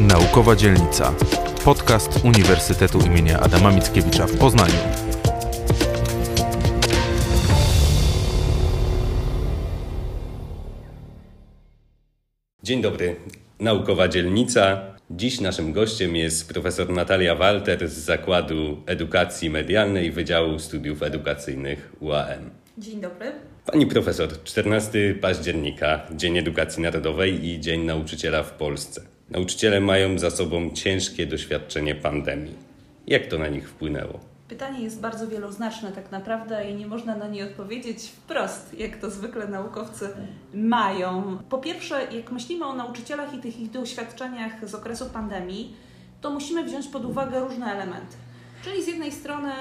Naukowa Dzielnica. Podcast Uniwersytetu imienia Adama Mickiewicza w Poznaniu. Dzień dobry. Naukowa Dzielnica. Dziś naszym gościem jest profesor Natalia Walter z Zakładu Edukacji Medialnej Wydziału Studiów Edukacyjnych UAM. Dzień dobry. Pani profesor, 14 października, Dzień Edukacji Narodowej i Dzień Nauczyciela w Polsce. Nauczyciele mają za sobą ciężkie doświadczenie pandemii. Jak to na nich wpłynęło? Pytanie jest bardzo wieloznaczne tak naprawdę i nie można na nie odpowiedzieć wprost, jak to zwykle naukowcy mają. Po pierwsze, jak myślimy o nauczycielach i tych ich doświadczeniach z okresu pandemii, to musimy wziąć pod uwagę różne elementy. Czyli z jednej strony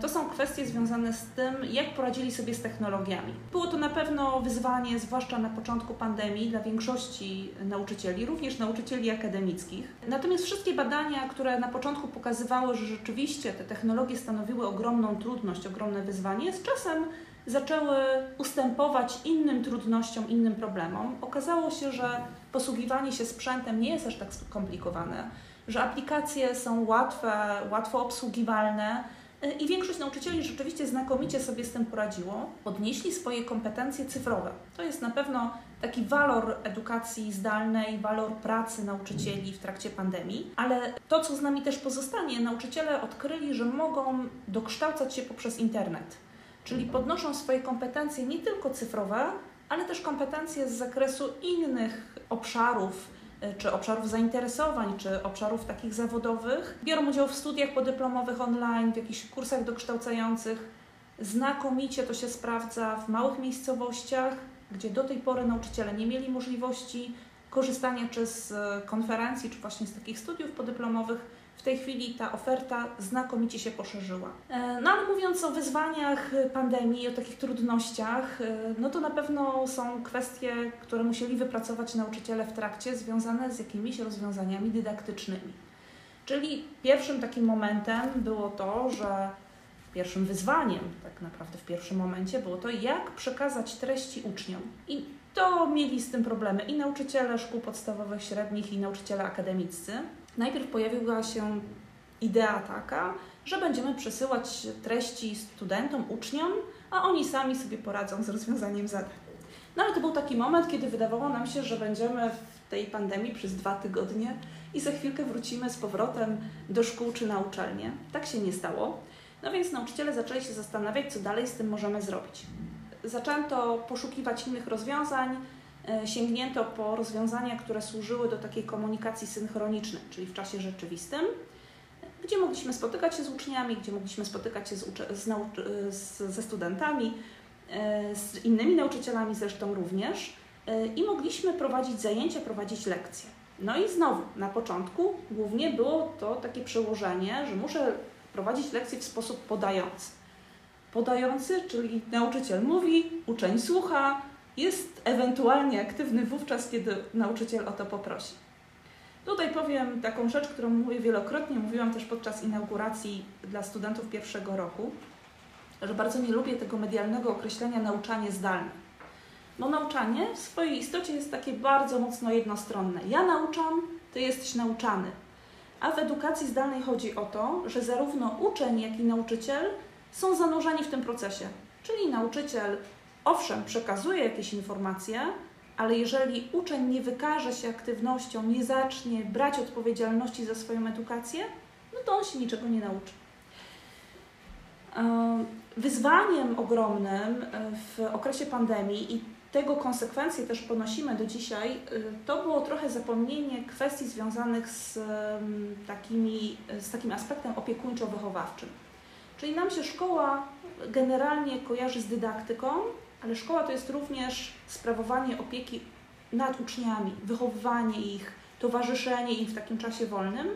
to są kwestie związane z tym, jak poradzili sobie z technologiami. Było to na pewno wyzwanie, zwłaszcza na początku pandemii, dla większości nauczycieli, również nauczycieli akademickich. Natomiast wszystkie badania, które na początku pokazywały, że rzeczywiście te technologie stanowiły ogromną trudność, ogromne wyzwanie, z czasem zaczęły ustępować innym trudnościom, innym problemom. Okazało się, że posługiwanie się sprzętem nie jest aż tak skomplikowane, że aplikacje są łatwe, łatwo obsługiwalne i większość nauczycieli rzeczywiście znakomicie sobie z tym poradziło. Podnieśli swoje kompetencje cyfrowe. To jest na pewno taki walor edukacji zdalnej, walor pracy nauczycieli w trakcie pandemii, ale to, co z nami też pozostanie, nauczyciele odkryli, że mogą dokształcać się poprzez internet. Czyli podnoszą swoje kompetencje nie tylko cyfrowe, ale też kompetencje z zakresu innych obszarów czy obszarów zainteresowań, czy obszarów takich zawodowych. Biorą udział w studiach podyplomowych online, w jakichś kursach dokształcających. Znakomicie to się sprawdza w małych miejscowościach, gdzie do tej pory nauczyciele nie mieli możliwości korzystania czy z konferencji, czy właśnie z takich studiów podyplomowych w tej chwili ta oferta znakomicie się poszerzyła. E, no ale mówiąc o wyzwaniach pandemii, o takich trudnościach, e, no to na pewno są kwestie, które musieli wypracować nauczyciele w trakcie, związane z jakimiś rozwiązaniami dydaktycznymi. Czyli pierwszym takim momentem było to, że pierwszym wyzwaniem, tak naprawdę w pierwszym momencie, było to, jak przekazać treści uczniom. I to mieli z tym problemy i nauczyciele szkół podstawowych, średnich, i nauczyciele akademiccy najpierw pojawiła się idea taka, że będziemy przesyłać treści studentom, uczniom, a oni sami sobie poradzą z rozwiązaniem zadań. No ale to był taki moment, kiedy wydawało nam się, że będziemy w tej pandemii przez dwa tygodnie i za chwilkę wrócimy z powrotem do szkół czy na uczelnię. Tak się nie stało. No więc nauczyciele zaczęli się zastanawiać, co dalej z tym możemy zrobić. Zaczęto poszukiwać innych rozwiązań, sięgnięto po rozwiązania, które służyły do takiej komunikacji synchronicznej, czyli w czasie rzeczywistym, gdzie mogliśmy spotykać się z uczniami, gdzie mogliśmy spotykać się z, z z, ze studentami, e, z innymi nauczycielami zresztą również e, i mogliśmy prowadzić zajęcia, prowadzić lekcje. No i znowu, na początku głównie było to takie przełożenie, że muszę prowadzić lekcje w sposób podający. Podający, czyli nauczyciel mówi, uczeń słucha, jest ewentualnie aktywny wówczas, kiedy nauczyciel o to poprosi. Tutaj powiem taką rzecz, którą mówię wielokrotnie, mówiłam też podczas inauguracji dla studentów pierwszego roku, że bardzo nie lubię tego medialnego określenia nauczanie zdalne. Bo nauczanie w swojej istocie jest takie bardzo mocno jednostronne. Ja nauczam, ty jesteś nauczany. A w edukacji zdalnej chodzi o to, że zarówno uczeń, jak i nauczyciel są zanurzeni w tym procesie. Czyli nauczyciel owszem, przekazuje jakieś informacje, ale jeżeli uczeń nie wykaże się aktywnością, nie zacznie brać odpowiedzialności za swoją edukację, no to on się niczego nie nauczy. Wyzwaniem ogromnym e, w okresie pandemii i tego konsekwencje też ponosimy do dzisiaj, e, to było trochę zapomnienie kwestii związanych z, takimi, z takim aspektem opiekuńczo-wychowawczym. Czyli nam się szkoła generalnie kojarzy z dydaktyką, ale szkoła to jest również sprawowanie opieki nad uczniami, wychowywanie ich, towarzyszenie im w takim czasie wolnym.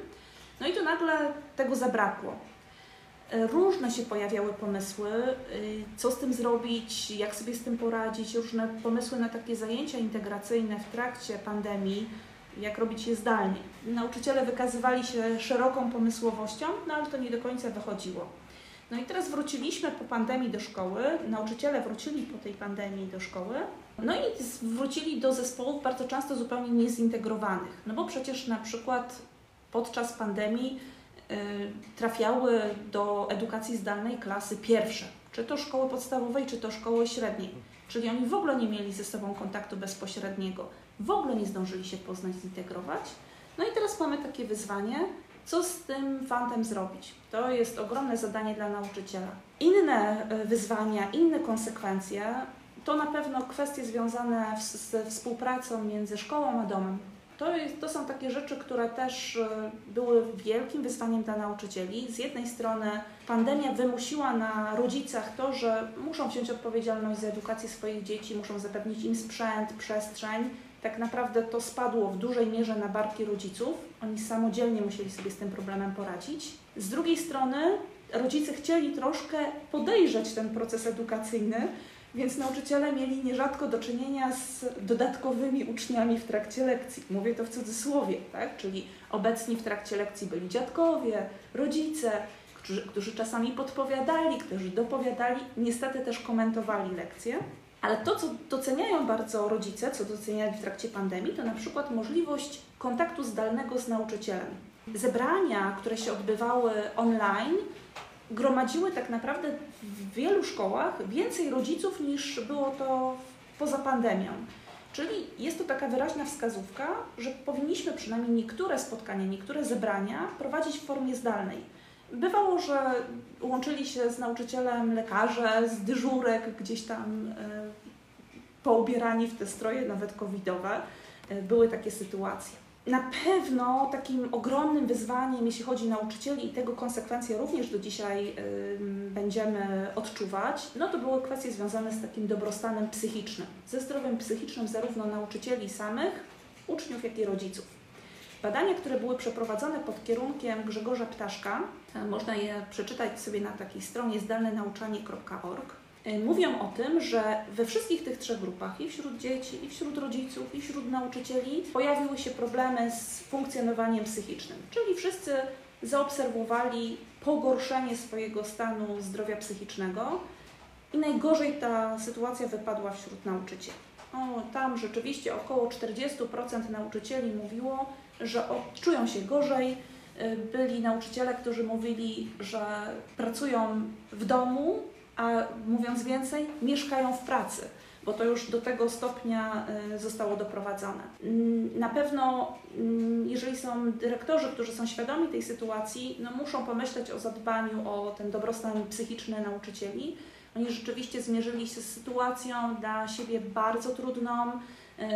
No i tu nagle tego zabrakło. E, różne się pojawiały pomysły, e, co z tym zrobić, jak sobie z tym poradzić, różne pomysły na takie zajęcia integracyjne w trakcie pandemii, jak robić je zdalnie. Nauczyciele wykazywali się szeroką pomysłowością, no ale to nie do końca wychodziło. No i teraz wróciliśmy po pandemii do szkoły, nauczyciele wrócili po tej pandemii do szkoły. No i wrócili do zespołów bardzo często zupełnie niezintegrowanych, no bo przecież na przykład podczas pandemii y, trafiały do edukacji zdalnej klasy pierwsze, czy to szkoły podstawowej, czy to szkoły średniej. Czyli oni w ogóle nie mieli ze sobą kontaktu bezpośredniego, w ogóle nie zdążyli się poznać, zintegrować. No i teraz mamy takie wyzwanie, co z tym fantem zrobić. To jest ogromne zadanie dla nauczyciela. Inne e, wyzwania, inne konsekwencje to na pewno kwestie związane ze współpracą między szkołą a domem. To, jest, to są takie rzeczy, które też e, były wielkim wyzwaniem dla nauczycieli. Z jednej strony pandemia wymusiła na rodzicach to, że muszą wziąć odpowiedzialność za edukację swoich dzieci, muszą zapewnić im sprzęt, przestrzeń. Tak naprawdę to spadło w dużej mierze na barki rodziców. Oni samodzielnie musieli sobie z tym problemem poradzić. Z drugiej strony rodzice chcieli troszkę podejrzeć ten proces edukacyjny, więc nauczyciele mieli nierzadko do czynienia z dodatkowymi uczniami w trakcie lekcji. Mówię to w cudzysłowie, tak? czyli obecni w trakcie lekcji byli dziadkowie, rodzice, którzy, którzy czasami podpowiadali, którzy dopowiadali, niestety też komentowali lekcje. Ale to, co doceniają bardzo rodzice, co doceniali w trakcie pandemii, to na przykład możliwość kontaktu zdalnego z nauczycielem. Zebrania, które się odbywały online, gromadziły tak naprawdę w wielu szkołach więcej rodziców niż było to poza pandemią. Czyli jest to taka wyraźna wskazówka, że powinniśmy przynajmniej niektóre spotkania, niektóre zebrania prowadzić w formie zdalnej. Bywało, że łączyli się z nauczycielem lekarze, z dyżurek, gdzieś tam y, poubierani w te stroje, nawet covidowe. Y, były takie sytuacje. Na pewno takim ogromnym wyzwaniem, jeśli chodzi o nauczycieli i tego konsekwencje również do dzisiaj będziemy odczuwać, no to były kwestie związane z takim dobrostanem psychicznym, ze zdrowiem psychicznym zarówno nauczycieli samych, uczniów, jak i rodziców. Badania, które były przeprowadzone pod kierunkiem Grzegorza Ptaszka, można je przeczytać sobie na takiej stronie zdalnenauczanie.org, mówią o tym, że we wszystkich tych trzech grupach, i wśród dzieci, i wśród rodziców, i wśród nauczycieli, pojawiły się problemy z funkcjonowaniem psychicznym. Czyli wszyscy zaobserwowali pogorszenie swojego stanu zdrowia psychicznego i najgorzej ta sytuacja wypadła wśród nauczycieli. O, tam rzeczywiście około 40% nauczycieli mówiło, że czują się gorzej. Y, byli nauczyciele, którzy mówili, że pracują w domu, a mówiąc więcej, mieszkają w pracy, bo to już do tego stopnia y, zostało doprowadzone. Mm, na pewno, mm, jeżeli są dyrektorzy, którzy są świadomi tej sytuacji, no muszą pomyśleć o zadbaniu o ten dobrostan psychiczny nauczycieli. Oni rzeczywiście zmierzyli się z sytuacją dla siebie bardzo trudną,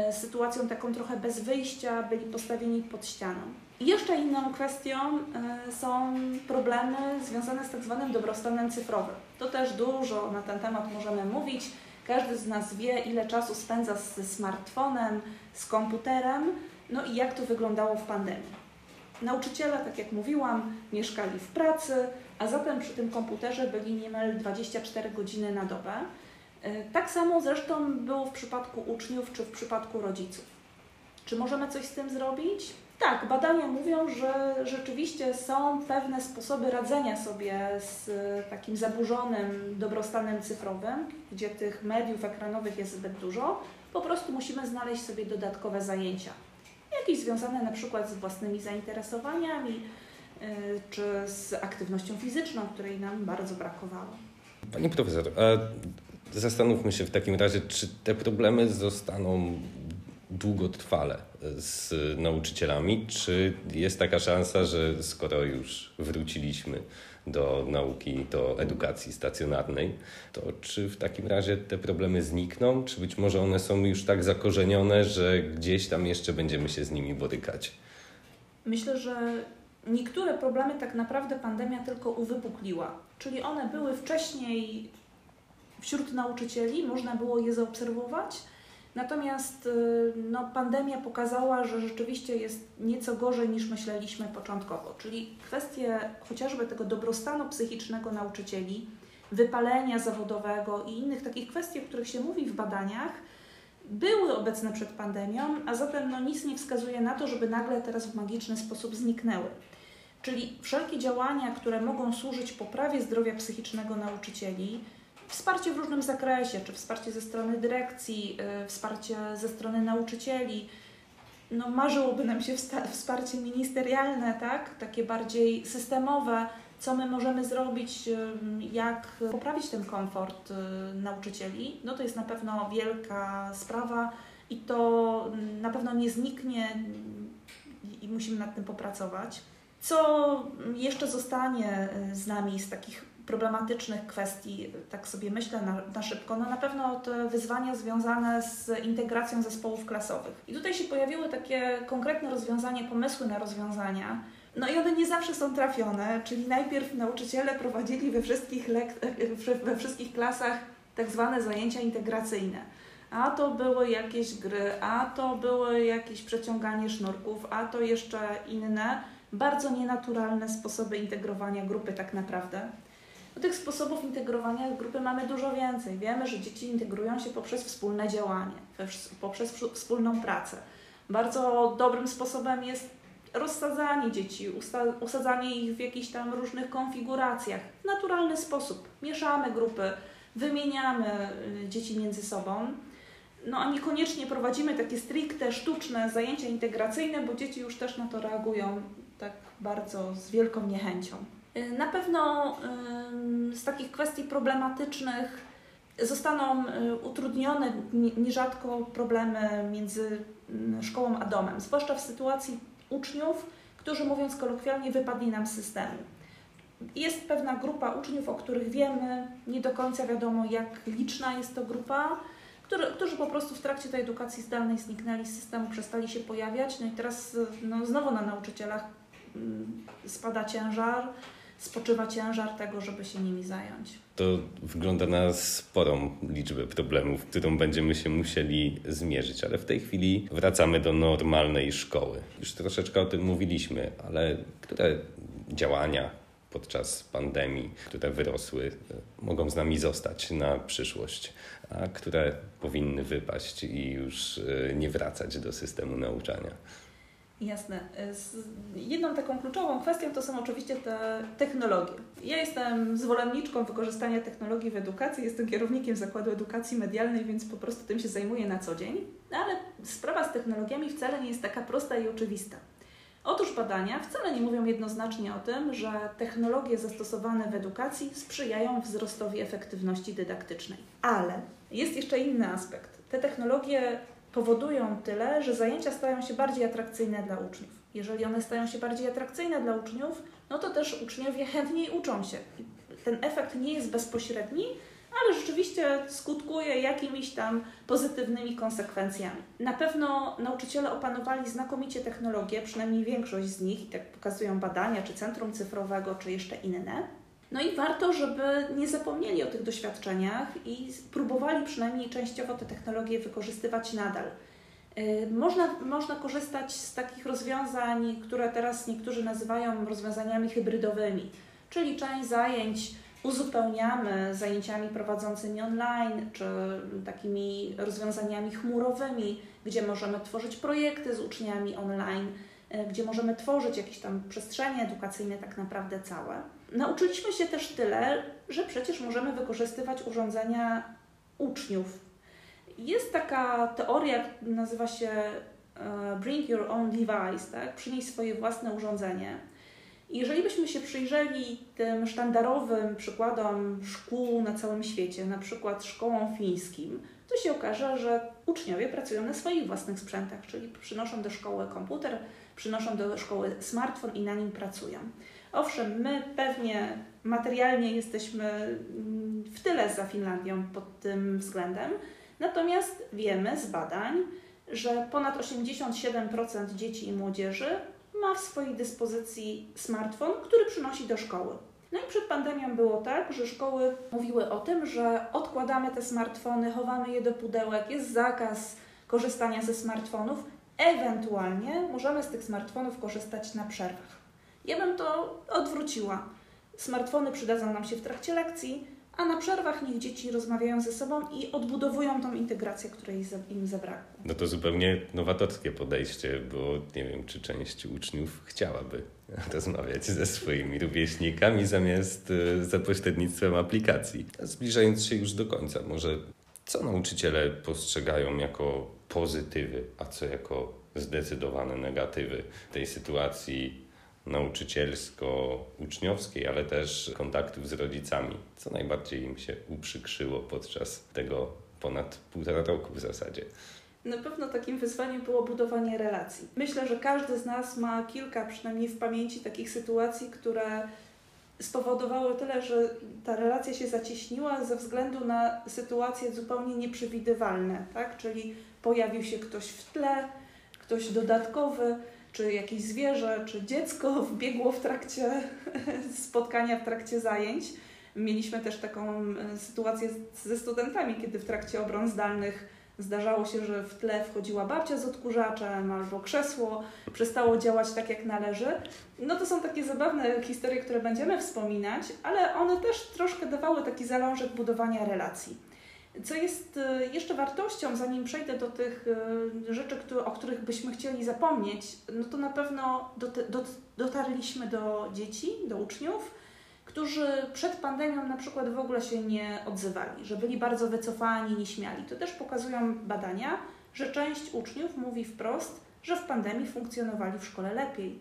y, sytuacją taką trochę bez wyjścia, byli postawieni pod ścianą. Jeszcze inną kwestią e, są problemy związane z tak zwanym dobrostanem cyfrowym. To też dużo na ten temat możemy mówić. Każdy z nas wie, ile czasu spędza ze smartfonem, z komputerem, no i jak to wyglądało w pandemii. Nauczyciele, tak jak mówiłam, mieszkali w pracy, a zatem przy tym komputerze byli niemal 24 godziny na dobę. E, tak samo zresztą było w przypadku uczniów czy w przypadku rodziców. Czy możemy coś z tym zrobić? Tak, badania mówią, że rzeczywiście są pewne sposoby radzenia sobie z takim zaburzonym dobrostanem cyfrowym, gdzie tych mediów ekranowych jest zbyt dużo. Po prostu musimy znaleźć sobie dodatkowe zajęcia. Jakieś związane na przykład z własnymi zainteresowaniami, y, czy z aktywnością fizyczną, której nam bardzo brakowało. Pani profesor, zastanówmy się w takim razie, czy te problemy zostaną długotrwale z nauczycielami? Czy jest taka szansa, że skoro już wróciliśmy do nauki, do edukacji stacjonarnej, to czy w takim razie te problemy znikną? Czy być może one są już tak zakorzenione, że gdzieś tam jeszcze będziemy się z nimi borykać? Myślę, że niektóre problemy tak naprawdę pandemia tylko uwypukliła. Czyli one były wcześniej wśród nauczycieli, można było je zaobserwować Natomiast y, no, pandemia pokazała, że rzeczywiście jest nieco gorzej niż myśleliśmy początkowo, czyli kwestie chociażby tego dobrostanu psychicznego nauczycieli, wypalenia zawodowego i innych takich kwestii, o których się mówi w badaniach, były obecne przed pandemią, a zatem no, nic nie wskazuje na to, żeby nagle teraz w magiczny sposób zniknęły. Czyli wszelkie działania, które mogą służyć poprawie zdrowia psychicznego nauczycieli, wsparcie w różnym zakresie, czy wsparcie ze strony dyrekcji, y, wsparcie ze strony nauczycieli. No, marzyłoby nam się wsparcie ministerialne, tak? takie bardziej systemowe, co my możemy zrobić, jak poprawić ten komfort y, nauczycieli. No to jest na pewno wielka sprawa i to na pewno nie zniknie i musimy nad tym popracować. Co jeszcze zostanie y, z nami z takich problematycznych kwestii, tak sobie myślę na, na szybko, no na pewno te wyzwania związane z integracją zespołów klasowych. I tutaj się pojawiły takie konkretne rozwiązania, pomysły na rozwiązania. No i one nie zawsze są trafione, czyli najpierw nauczyciele prowadzili we wszystkich, we wszystkich klasach tak zwane zajęcia integracyjne. A to były jakieś gry, a to były jakieś przeciąganie sznurków, a to jeszcze inne, bardzo nienaturalne sposoby integrowania grupy tak naprawdę. No, tych sposobów integrowania grupy mamy dużo więcej. Wiemy, że dzieci integrują się poprzez wspólne działanie, poprzez wspólną pracę. Bardzo dobrym sposobem jest rozsadzanie dzieci, usadzanie ich w jakichś tam różnych konfiguracjach. W naturalny sposób. Mieszamy grupy, wymieniamy y, dzieci między sobą. No a niekoniecznie prowadzimy takie stricte, sztuczne zajęcia integracyjne, bo dzieci już też na to reagują tak bardzo z wielką niechęcią. Y, na pewno z takich kwestii problematycznych zostaną y, utrudnione nierzadko problemy między mm, szkołą a domem, zwłaszcza w sytuacji uczniów, którzy mówiąc kolokwialnie wypadli nam z systemu. Jest pewna grupa uczniów, o których wiemy, nie do końca wiadomo jak liczna jest to grupa, który, którzy po prostu w trakcie tej edukacji zdalnej zniknęli z systemu, przestali się pojawiać. No i teraz no, znowu na nauczycielach mm, spada ciężar, spoczywa ciężar tego, żeby się nimi zająć. To wygląda na sporą liczbę problemów, którą będziemy się musieli zmierzyć, ale w tej chwili wracamy do normalnej szkoły. Już troszeczkę o tym mówiliśmy, ale które działania podczas pandemii, które wyrosły, mogą z nami zostać na przyszłość, a które powinny wypaść i już e, nie wracać do systemu nauczania. Jasne. Jedną taką kluczową kwestią to są oczywiście te technologie. Ja jestem zwolenniczką wykorzystania technologii w edukacji, jestem kierownikiem Zakładu Edukacji Medialnej, więc po prostu tym się zajmuję na co dzień, ale sprawa z technologiami wcale nie jest taka prosta i oczywista. Otóż badania wcale nie mówią jednoznacznie o tym, że technologie zastosowane w edukacji sprzyjają wzrostowi efektywności dydaktycznej. Ale jest jeszcze inny aspekt. Te technologie powodują tyle, że zajęcia stają się bardziej atrakcyjne dla uczniów. Jeżeli one stają się bardziej atrakcyjne dla uczniów, no to też uczniowie chętniej uczą się. Ten efekt nie jest bezpośredni, ale rzeczywiście skutkuje jakimiś tam pozytywnymi konsekwencjami. Na pewno nauczyciele opanowali znakomicie technologię, przynajmniej większość z nich, i tak pokazują badania, czy centrum cyfrowego, czy jeszcze inne. No i warto, żeby nie zapomnieli o tych doświadczeniach i próbowali przynajmniej częściowo te technologie wykorzystywać nadal. Y, można, można korzystać z takich rozwiązań, które teraz niektórzy nazywają rozwiązaniami hybrydowymi, czyli część zajęć uzupełniamy zajęciami prowadzącymi online, czy takimi rozwiązaniami chmurowymi, gdzie możemy tworzyć projekty z uczniami online, y, gdzie możemy tworzyć jakieś tam przestrzenie edukacyjne tak naprawdę całe. Nauczyliśmy się też tyle, że przecież możemy wykorzystywać urządzenia uczniów. Jest taka teoria, nazywa się e, Bring Your Own Device, tak? przynieś swoje własne urządzenie. Jeżeli byśmy się przyjrzeli tym sztandarowym przykładom szkół na całym świecie, na przykład szkołom fińskim, to się okaże, że uczniowie pracują na swoich własnych sprzętach, czyli przynoszą do szkoły komputer, przynoszą do szkoły smartfon i na nim pracują. Owszem, my pewnie materialnie jesteśmy mm, w tyle za Finlandią pod tym względem, natomiast wiemy z badań, że ponad 87% dzieci i młodzieży ma w swojej dyspozycji smartfon, który przynosi do szkoły. No i przed pandemią było tak, że szkoły mówiły o tym, że odkładamy te smartfony, chowamy je do pudełek, jest zakaz korzystania ze smartfonów. Ewentualnie możemy z tych smartfonów korzystać na przerwach. Ja bym to odwróciła. Smartfony przydadzą nam się w trakcie lekcji, a na przerwach niech dzieci rozmawiają ze sobą i odbudowują tą integrację, której im zabrakło. No to zupełnie nowatorskie podejście, bo nie wiem, czy część uczniów chciałaby rozmawiać ze swoimi rówieśnikami zamiast e, za pośrednictwem aplikacji. Zbliżając się już do końca, może co nauczyciele postrzegają jako pozytywy, a co jako zdecydowane negatywy tej sytuacji nauczycielsko-uczniowskiej, ale też kontaktów z rodzicami, co najbardziej im się uprzykrzyło podczas tego ponad półtora roku w zasadzie. Na pewno takim wyzwaniem było budowanie relacji. Myślę, że każdy z nas ma kilka, przynajmniej w pamięci, takich sytuacji, które spowodowały tyle, że ta relacja się zacieśniła ze względu na sytuacje zupełnie nieprzewidywalne, tak? Czyli pojawił się ktoś w tle, ktoś dodatkowy, czy jakieś zwierzę, czy dziecko wbiegło w trakcie spotkania, w trakcie zajęć. Mieliśmy też taką e, sytuację ze studentami, kiedy w trakcie obron zdalnych zdarzało się, że w tle wchodziła babcia z odkurzaczem albo krzesło przestało działać tak jak należy. No to są takie zabawne historie, które będziemy wspominać, ale one też troszkę dawały taki zalążek budowania relacji. Co jest e, jeszcze wartością, zanim przejdę do tych e, rzeczy, o których byśmy chcieli zapomnieć, no to na pewno dotarliśmy do dzieci, do uczniów, którzy przed pandemią na przykład w ogóle się nie odzywali, że byli bardzo wycofani, nieśmiali. To też pokazują badania, że część uczniów mówi wprost, że w pandemii funkcjonowali w szkole lepiej,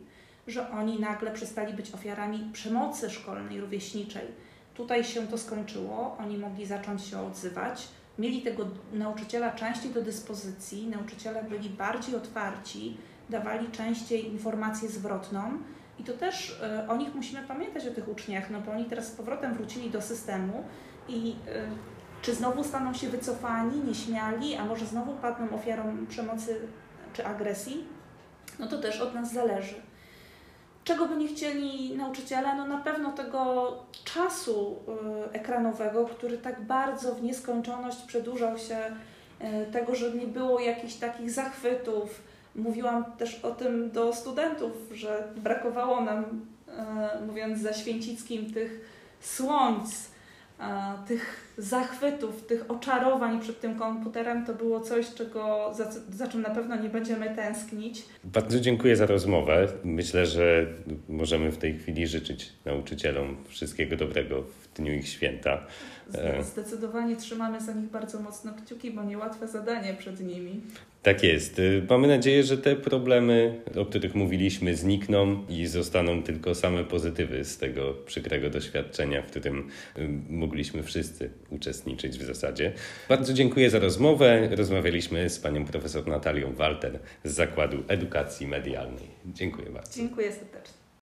że oni nagle przestali być ofiarami przemocy szkolnej, rówieśniczej Tutaj się to skończyło, oni mogli zacząć się odzywać. Mieli tego nauczyciela częściej do dyspozycji, nauczyciele byli bardziej otwarci, dawali częściej informację zwrotną. I to też y, o nich musimy pamiętać, o tych uczniach, no bo oni teraz z powrotem wrócili do systemu i y, czy znowu staną się wycofani, nieśmiali, a może znowu padną ofiarą przemocy czy agresji, no to też od nas zależy czego by nie chcieli nauczyciele? No na pewno tego czasu y, ekranowego, który tak bardzo w nieskończoność przedłużał się, y, tego, że nie było jakichś takich zachwytów. Mówiłam też o tym do studentów, że brakowało nam, y, mówiąc za Święcickim, tych słońc, tych zachwytów, tych oczarowań przed tym komputerem, to było coś, czego, za, za czym na pewno nie będziemy tęsknić. Bardzo dziękuję za rozmowę. Myślę, że możemy w tej chwili życzyć nauczycielom wszystkiego dobrego w dniu ich święta. Zdecydowanie trzymamy za nich bardzo mocno kciuki, bo niełatwe zadanie przed nimi. Tak jest. Y, mamy nadzieję, że te problemy, o których mówiliśmy, znikną i zostaną tylko same pozytywy z tego przykrego doświadczenia, w którym y, mogliśmy wszyscy uczestniczyć w zasadzie. Bardzo dziękuję za rozmowę. Rozmawialiśmy z panią profesor Natalią Walter z Zakładu Edukacji Medialnej. Dziękuję bardzo. Dziękuję serdecznie.